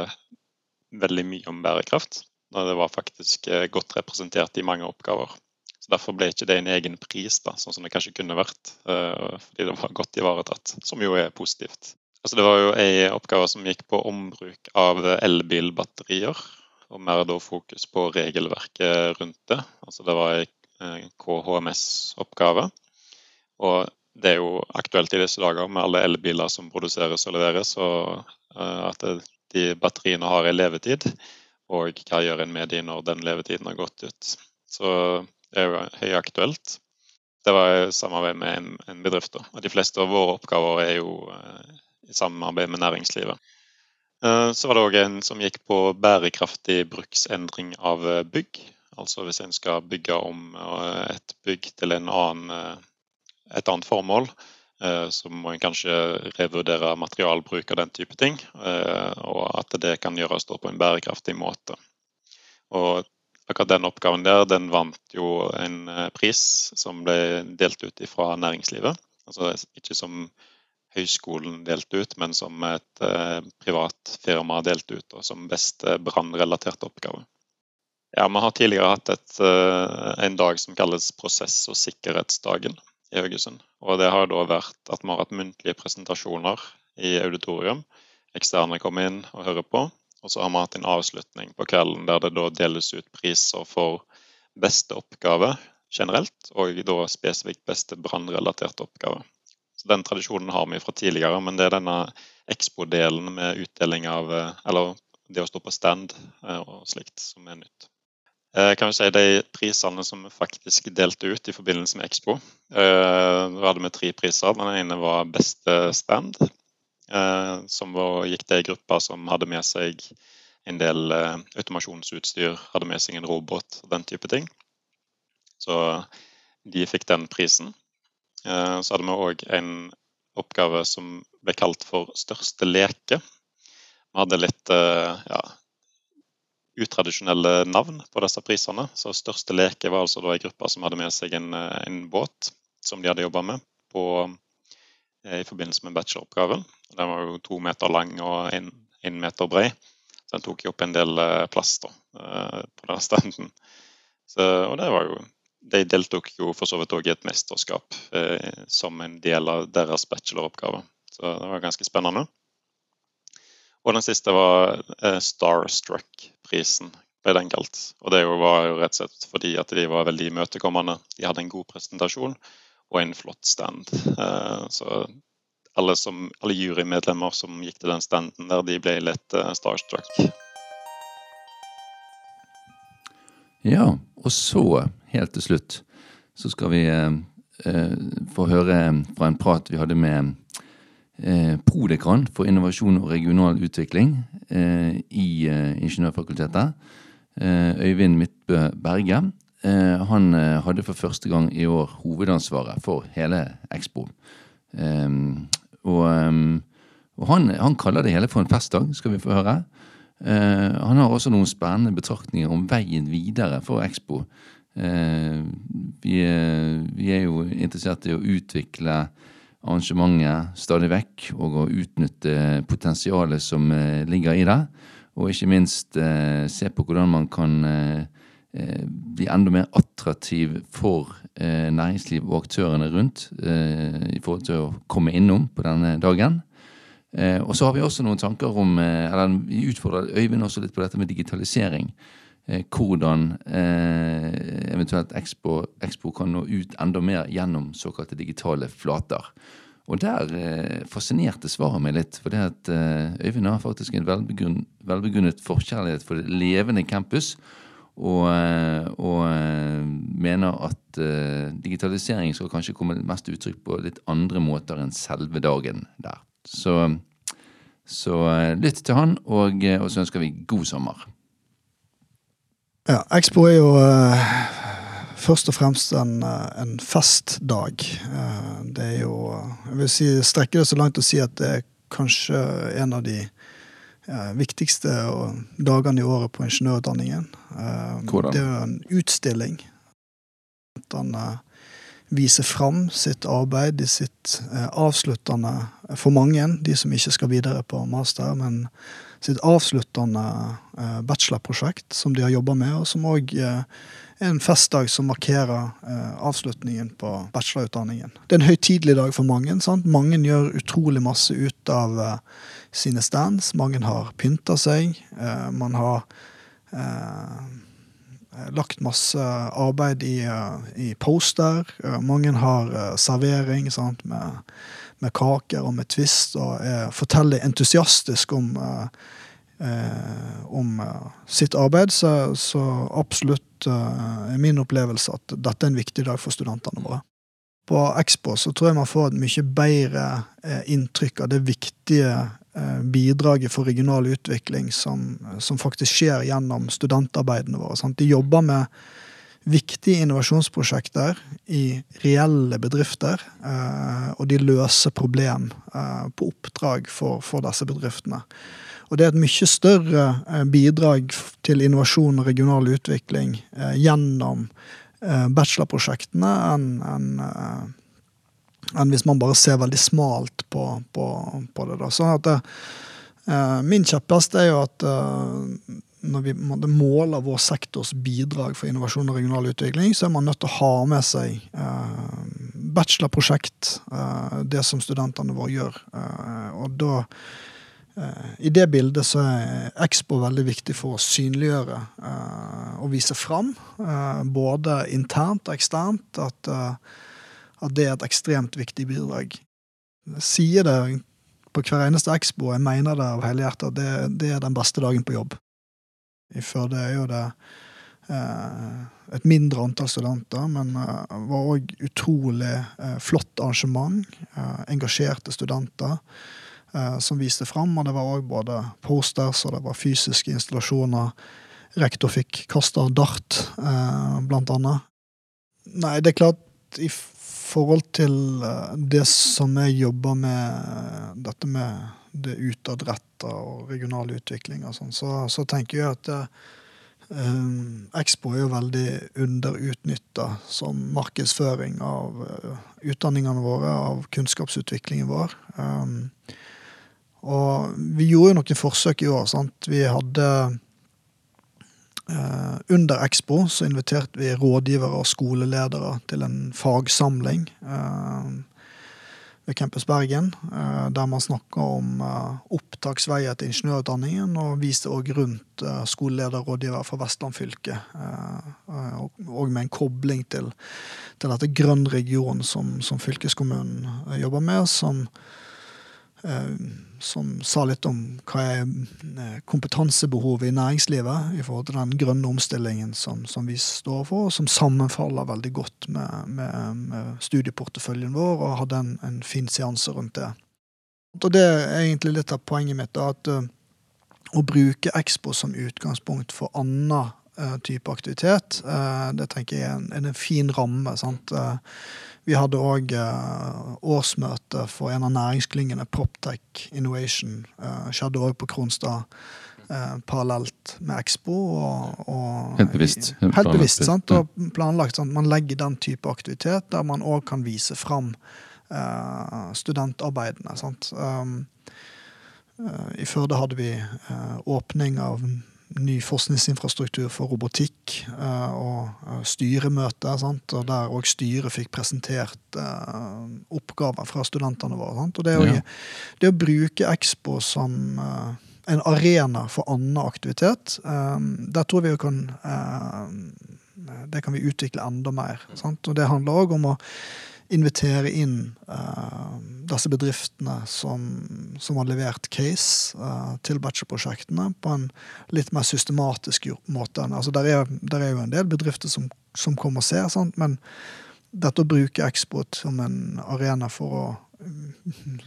veldig mye om bærekraft. Da det var faktisk eh, godt representert i mange oppgaver. Så Derfor ble ikke det en egen pris, da, sånn som det kanskje kunne vært. Fordi det var godt ivaretatt, som jo er positivt. Altså det var jo ei oppgave som gikk på ombruk av elbilbatterier og mer da fokus på regelverket rundt det. Altså det var en KHMS-oppgave. Og det er jo aktuelt i disse dager med alle elbiler som produseres og leveres, og at at de batteriene har en levetid. Og hva gjør en med de når den levetiden har gått ut. Så det er jo høyaktuelt. Det var samarbeid med en, bedrift. Og de fleste av våre oppgaver er jo eh, i samarbeid med næringslivet. Eh, så var det òg en som gikk på bærekraftig bruksendring av eh, bygg. Altså hvis en skal bygge om et bygg til annen, et annet formål, så må en kanskje revurdere materialbruk og den type ting. Og at det kan gjøres på en bærekraftig måte. Og akkurat den oppgaven der, den vant jo en pris som ble delt ut fra næringslivet. Altså ikke som høyskolen delte ut, men som et eh, privat firma delte ut, og som beste brannrelaterte oppgave. Ja, Vi har tidligere hatt et, eh, en dag som kalles prosess- og sikkerhetsdagen i Haugesund. Og Det har da vært at vi har hatt muntlige presentasjoner i auditorium. Eksterne kommer inn og hører på. Og så har vi hatt en avslutning på kvelden der det da deles ut priser for beste oppgave generelt, og da spesifikt beste brannrelaterte oppgave. Så Den tradisjonen har vi fra tidligere, men det er denne Expo-delen med utdeling av eh, Eller det å stå på stand eh, og slikt som er nytt. Eh, kan jo si De prisene som vi faktisk delte ut i forbindelse med Expo, da hadde vi tre priser. Den ene var beste stand, som gikk til ei gruppe som hadde med seg en del automasjonsutstyr, hadde med seg en robot og den type ting. Så de fikk den prisen. Eh, så hadde vi òg en oppgave som ble kalt for største leke. Vi hadde litt eh, ja, utradisjonelle navn på disse prisene. Så Største leke var altså da en gruppe som hadde med seg en, eh, en båt som de hadde jobba med på, i forbindelse med bacheloroppgaven. Den var jo to meter lang og én meter bred. Så den tok jo opp en del plass da, på den standen. Så, og det var jo de deltok jo for så vidt òg i et mesterskap eh, som en del av deres bacheloroppgave. Så det var ganske spennende. Og den siste var eh, Starstruck-prisen, ble den kalt. Og det var jo rett og slett fordi at de var veldig imøtekommende. De hadde en god presentasjon og en flott stand. Eh, så alle, som, alle jurymedlemmer som gikk til den standen der, de ble litt eh, starstruck. Ja, og så, helt til slutt, så skal vi eh, få høre fra en prat vi hadde med eh, prodekan for innovasjon og regional utvikling eh, i eh, Ingeniørfakultetet. Øyvind Midtbø Berge. han hadde for første gang i år hovedansvaret for hele Expo. og, og han, han, kaller det hele for en festdag, skal vi få høre. Han har også noen spennende betraktninger om veien videre for Expo. Vi, vi, er, jo interessert i å utvikle arrangementet stadig vekk og å utnytte potensialet som uh, ligger i det. Og ikke minst se på hvordan man kan bli enda mer attraktiv for næringsliv og aktørene rundt i forhold til å komme innom på denne dagen. Eh, og så har vi også noen tanker om eh, Eller vi utfordrer Øyvind også litt på dette med digitalisering. Eh, hvordan eh, eventuelt Expo, Expo kan nå ut enda mer gjennom såkalte digitale flater. Og der eh, fascinerte svaret meg litt, for det at eh, Øyvind har faktisk en velbegrunnet, velbegrunnet forkjærlighet for det levende campus. Og, eh, og mener at eh, digitalisering skal kanskje komme mest uttrykk på litt andre måter enn selve dagen der. Så, så lytt til han, og, og så ønsker vi god sommer. Ja, Expo er jo uh, først og fremst en, eh, en festdag. Uh, det er jo Jeg vil si, strekke det så langt å si at det er kanskje en av de uh, viktigste dagene i året på ingeniørutdanningen. Eh, Hvordan? Det er jo en utstilling. At han eh, viser fram sitt arbeid i sitt eh, avsluttende For mange, de som ikke skal videre på master, men sitt avsluttende eh, bachelorprosjekt som de har jobba med, og som òg eh, er en festdag som markerer eh, avslutningen på bachelorutdanningen. Det er en høytidelig dag for mange. sant? Mange gjør utrolig masse ut av sine stands. Mange har pynta seg. Man har lagt masse arbeid i, i poster. Mange har servering sant? Med, med kaker og med twist, og er, forteller entusiastisk om eh, eh, om eh, sitt arbeid, så, så absolutt eh, er min opplevelse at dette er en viktig dag for studentene våre. På Expo så tror jeg man får et mye bedre eh, inntrykk av det viktige eh, bidraget for regional utvikling som, som faktisk skjer gjennom studentarbeidene våre. Sant? De jobber med viktige innovasjonsprosjekter i reelle bedrifter, eh, og de løser problem eh, på oppdrag for, for disse bedriftene. Og det er et mye større eh, bidrag til innovasjon og regional utvikling gjennom bachelorprosjektene enn en, enn hvis man bare ser veldig smalt på, på, på det. Da. Sånn at det, Min kjepphest er jo at når vi måler vår sektors bidrag for innovasjon og regional utvikling, så er man nødt til å ha med seg eh, bachelorprosjekt, eh, det som studentene våre gjør. Eh, og da I det bildet så er Expo veldig viktig for å synliggjøre og vise fram, både internt og eksternt, at, at det er et ekstremt viktig bidrag. Jeg sier det på hver eneste Expo, jeg mener det av hele hjertet, det, det er den beste dagen på jobb. I Førde er jo det eh, et mindre antall studenter, men eh, var òg utrolig eh, flott arrangement. Engasjerte studenter som viste fram, og det var òg både posters og det var fysiske installasjoner. Rektor fikk kasta dart, blant annet. Nei, det er klart, i forhold til det som jeg jobber med, dette med det utadretta og regional utvikling og sånn, så, så tenker jeg at eh, Expo er jo veldig underutnytta som markedsføring av eh, utdanningene våre, av kunnskapsutviklingen vår. Og vi gjorde jo noen forsøk i år. sant? Vi hadde eh, Under Expo så inviterte vi rådgivere og skoleledere til en fagsamling eh, ved Campus Bergen, eh, der man snakka om eh, opptaksveier til ingeniørutdanningen, og viste òg rundt eh, skoleleder og rådgiver fra Vestland fylke. og, med en kobling til, til dette grønn region som, som fylkeskommunen jobber med, som som sa litt om hva er eh, kompetansebehovet i næringslivet i forhold til den grønne omstillingen som, som vi står for, og som sammenfaller veldig godt med, med, med studieporteføljen vår, og hadde en, en fin seanse rundt det. Og det er egentlig litt av poenget mitt, da, at eh, å bruke Expo som utgangspunkt for annen eh, type aktivitet, eh, det tenker jeg er en, en fin ramme. sant? Eh, vi hadde òg årsmøte for en av næringsklyngene, Proptech Innovation. eh, skjedde òg på Kronstad eh, parallelt med Expo. Og, og Helt bevisst. Helt, helt bevisst, sant? Og planlagt. Sant? Man legger den type aktivitet der man òg kan vise fram eh, studentarbeidene. Sant? Um, eh, I Førde hadde vi eh, åpning av ny forskningsinfrastruktur for robotikk eh, og styremøter. Sant? Og der òg styret fikk presentert uh, oppgaver fra studentene våre. Sant? Og det, å, Ja. det å bruke Expo som en arena for annen aktivitet, der tror vi jo kan Det kan vi utvikle enda mer. Sant? Og det handler òg om å invitere inn uh, disse bedriftene som, som har levert case uh, til bachelorprosjektene på en litt mer systematisk måte. Altså, der, er, der er jo en del bedrifter som, som kommer og ser, sant? men dette å bruke Expo som en arena for å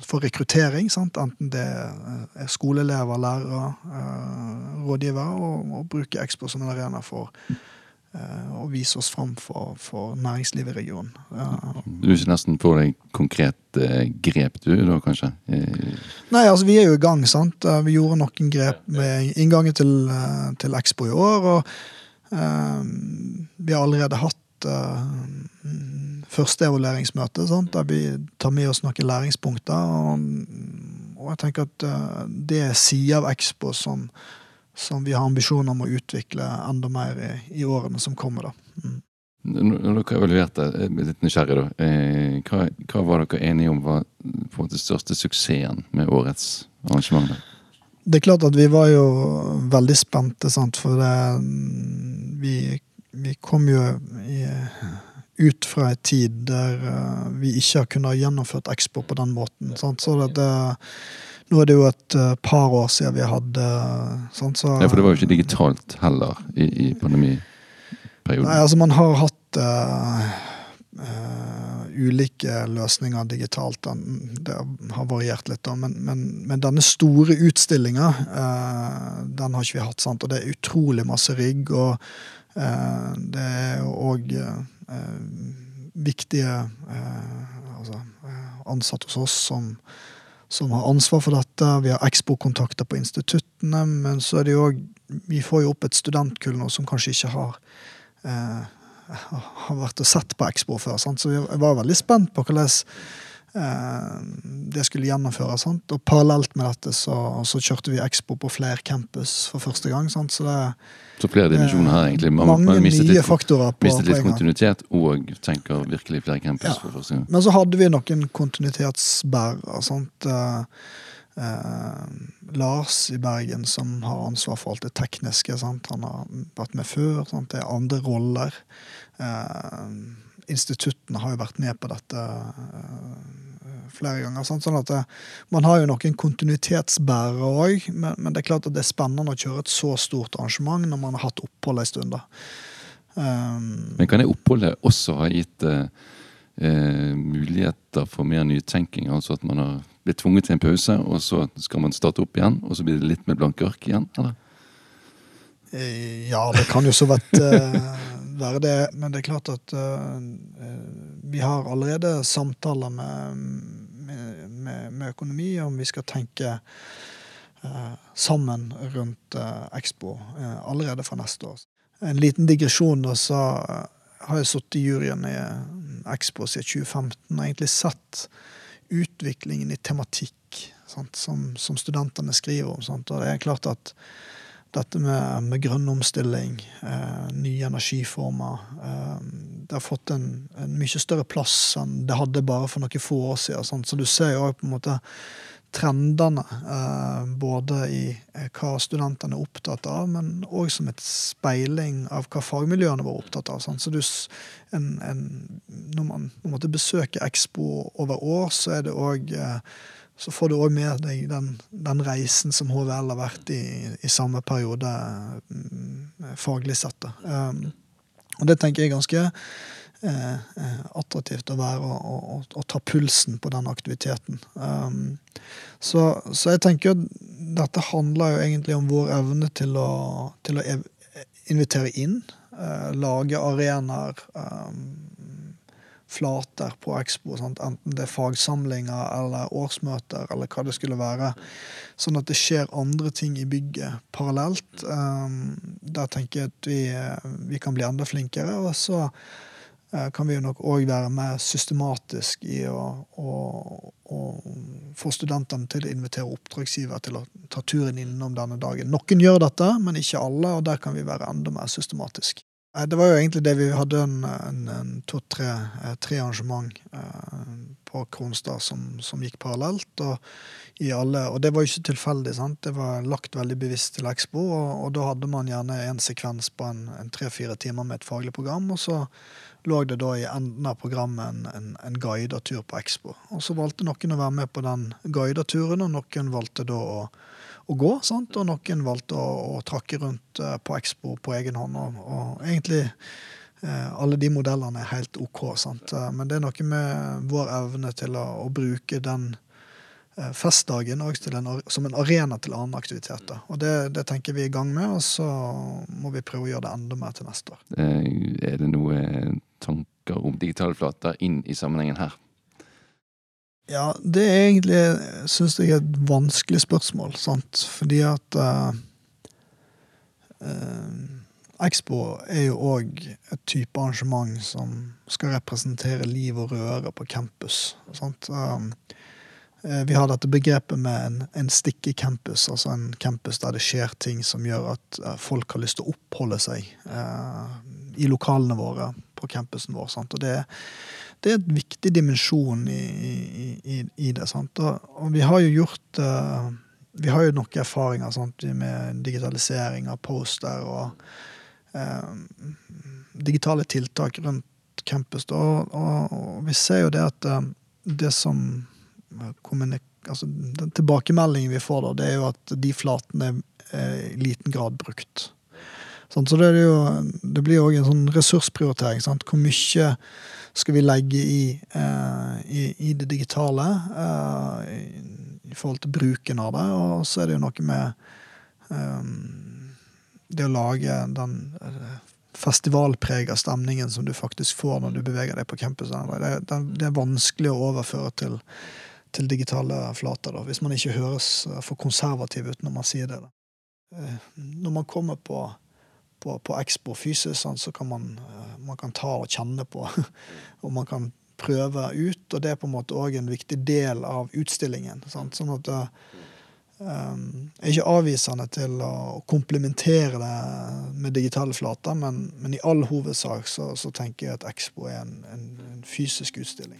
for rekruttering, sant? enten det er skoleelever, lærere, uh, rådgivere, og, og bruke Expo som en arena for eh, å vise oss fram for, for næringslivet i regionen. Eh, Du ikke nesten på deg konkret eh, grep, du, da, kanskje? Nei, altså vi er jo i gang, sant. Vi gjorde noen grep med inngangen til, til Expo i år, og um, vi har allerede hatt uh, første evalueringsmøte, sant, der vi tar med oss noen læringspunkter. Og, og jeg tenker at uh, det er sider av Expo som, som vi har ambisjoner om å utvikle enda mer i, i årene som kommer. da. Mm. Når dere evaluerte, jeg er litt nysgjerrig da, eh, hva, hva var dere enige om var på en måte største suksessen med årets arrangement? Det er klart at vi var jo veldig spente, sant, for det, vi, vi kom jo i, ut fra en tid der eh, vi ikke har kunnet gjennomført Expo på den måten. Sant? Så det, det, nå er det jo et eh, par år siden vi hadde sånn, Så, Ja, for det var jo ikke digitalt heller i, i pandemiperioden. Nei, altså man har hatt uh, uh, ulike løsninger digitalt. Det har variert litt, da. Men, men, men denne store utstillinga, uh, den har ikke vi hatt. sant? Og det er utrolig masse rigg. Og det er jo òg viktige altså, ansatte hos oss som som har ansvar for dette. Vi har Expo-kontakter på instituttene, men så er det jo Vi får jo opp et studentkull nå som kanskje ikke har eh, har vært og sett på Expo før. Sant? Så jeg var veldig spent på hvordan det skulle gjennomføres. Sant? Og parallelt med dette så, så kjørte vi Expo på flere campus for første gang. Sant? Så det Så flere dimensjoner her, egentlig. Man, mange man mistet nye litt, faktorer på, mistet litt kontinuitet og tenker virkelig flere campus for første gang. Men så hadde vi noen kontinuitetsbærere. Sant? Eh, eh, Lars i Bergen, som har ansvar for alt det tekniske. Sant? Han har vært med før. Sant? Det er andre roller. Eh, instituttene har jo vært med på dette eh, flere ganger. Sant? Sånn at det, Man har jo noen kontinuitetsbærere òg, men, men det er klart at det er spennende å kjøre et så stort arrangement når man har hatt opphold en stund. Um, Men kan det oppholdet også ha gitt uh, uh, muligheter for mer nytenking? Altså at man har blitt tvunget til en pause, og så skal man starte opp igjen, og så blir det litt med blanke ark igjen? eller? Eh, Ja, det kan jo så vidt eh, være det. Men det er klart at eh, vi har allerede samtaler med, med, med, med økonomi om vi skal tenke uh, sammen rundt uh, Expo allerede fra neste år. En liten digresjon, da, så har jeg sittet i juryen i eh, Expo siden 2015 og egentlig sett utviklingen i tematikk sant, som, som studentene skriver om. Sant, og det er klart at dette med, med grønn omstilling, eh, nye energiformer eh, Det har fått en, en mye større plass enn det hadde bare for noen få år siden. Sant? Så du ser jo på en måte trendene, eh, både i eh, hva studentene er opptatt av, men òg som et speiling av hva fagmiljøene var opptatt av. Sant? Så du, en, en, når man på en besøker Expo over år, så er det òg så får du òg med deg den, den reisen som HVL har vært i i samme periode mm, faglig sett. Um, og det tenker jeg er ganske eh, eh, attraktivt å være og, og, og, ta pulsen på den aktiviteten. Um, så, så jeg tenker at dette handler jo egentlig om vår evne til å, til å invitere inn, eh, lage arenaer. Um, flater på Expo, sant? enten det er fagsamlinger eller årsmøter eller hva det skulle være. Sånn at det skjer andre ting i bygget parallelt. Um, der tenker jeg at vi, vi kan bli enda flinkere. Og så eh, kan vi jo nok òg være mer systematisk i å, å, å få studentene til å invitere oppdragsgiver til å ta turen innom denne dagen. Noen gjør dette, men ikke alle, og der kan vi være enda mer systematisk. Det var jo egentlig det vi hadde en, en, en to-tre eh, tre arrangement eh, på Kronstad som, som, gikk parallelt. Og, alle, og, det var jo ikke tilfeldig. sant? Det var lagt veldig bevisst til Expo, og, og da hadde man gjerne en sekvens på en tre-fire timer med et faglig program, og så lå det da i enden av programmet en, en, en guidet tur på Expo. Og så valgte noen å være med på den guida turen, og noen valgte da å å gå. Sant? Og noen valgte å, å trakke rundt uh, på Expo på egen hånd. Og, og egentlig uh, alle de modellene er helt OK. Sant? Uh, men det er noe med vår evne til å, å bruke den festdagen en, som en arena til andre aktiviteter. Og det, det, tenker vi er i gang med, og så må vi prøve å gjøre det enda mer til neste år. Er det noen tanker om digitale flater inn i sammenhengen her? Ja, det er egentlig, syns jeg, et vanskelig spørsmål, sant. Fordi at uh, Expo er jo òg et type arrangement som skal representere liv og røre på campus. Sant? Um, vi har dette begrepet med en, en stikke campus, altså en campus der det skjer ting som gjør at folk har lyst til å oppholde seg eh, i lokalene våre på campusen vår. Sant? Og det, det er en viktig dimensjon i, i, i det. Sant? Og, og, vi har jo gjort uh, Vi har jo noen erfaringer sant? med digitalisering av poster og uh, digitale tiltak rundt campus. Og, og, og, vi ser jo det at uh, det som altså, Den tilbakemeldingen vi får da, det er jo at de flatene er i liten grad brukt. Så det, jo, det blir jo òg en sånn ressursprioritering. Sant? Hvor mye skal vi legge i, eh, i, i det digitale eh, i, i, forhold til bruken av det. Og så er det jo noe med eh, det å lage den uh, festivalprega stemningen som du faktisk får når du beveger deg på campusen. Det, det, det er vanskelig å overføre til, til digitale flater, da, hvis man ikke høres for konservativ ut når man sier det. Da. Når man kommer på på, på Expo fysisk, sånn, så kan man, eh, man kan ta og kjenne på. og man kan prøve ut, og det er på en måte òg en viktig del av utstillingen. Sant? Sånn at um, Jeg er ikke avvisende til å komplementere det med digitale flater, men, men i all hovedsak så, så, tenker jeg at Expo er en, en, en fysisk utstilling.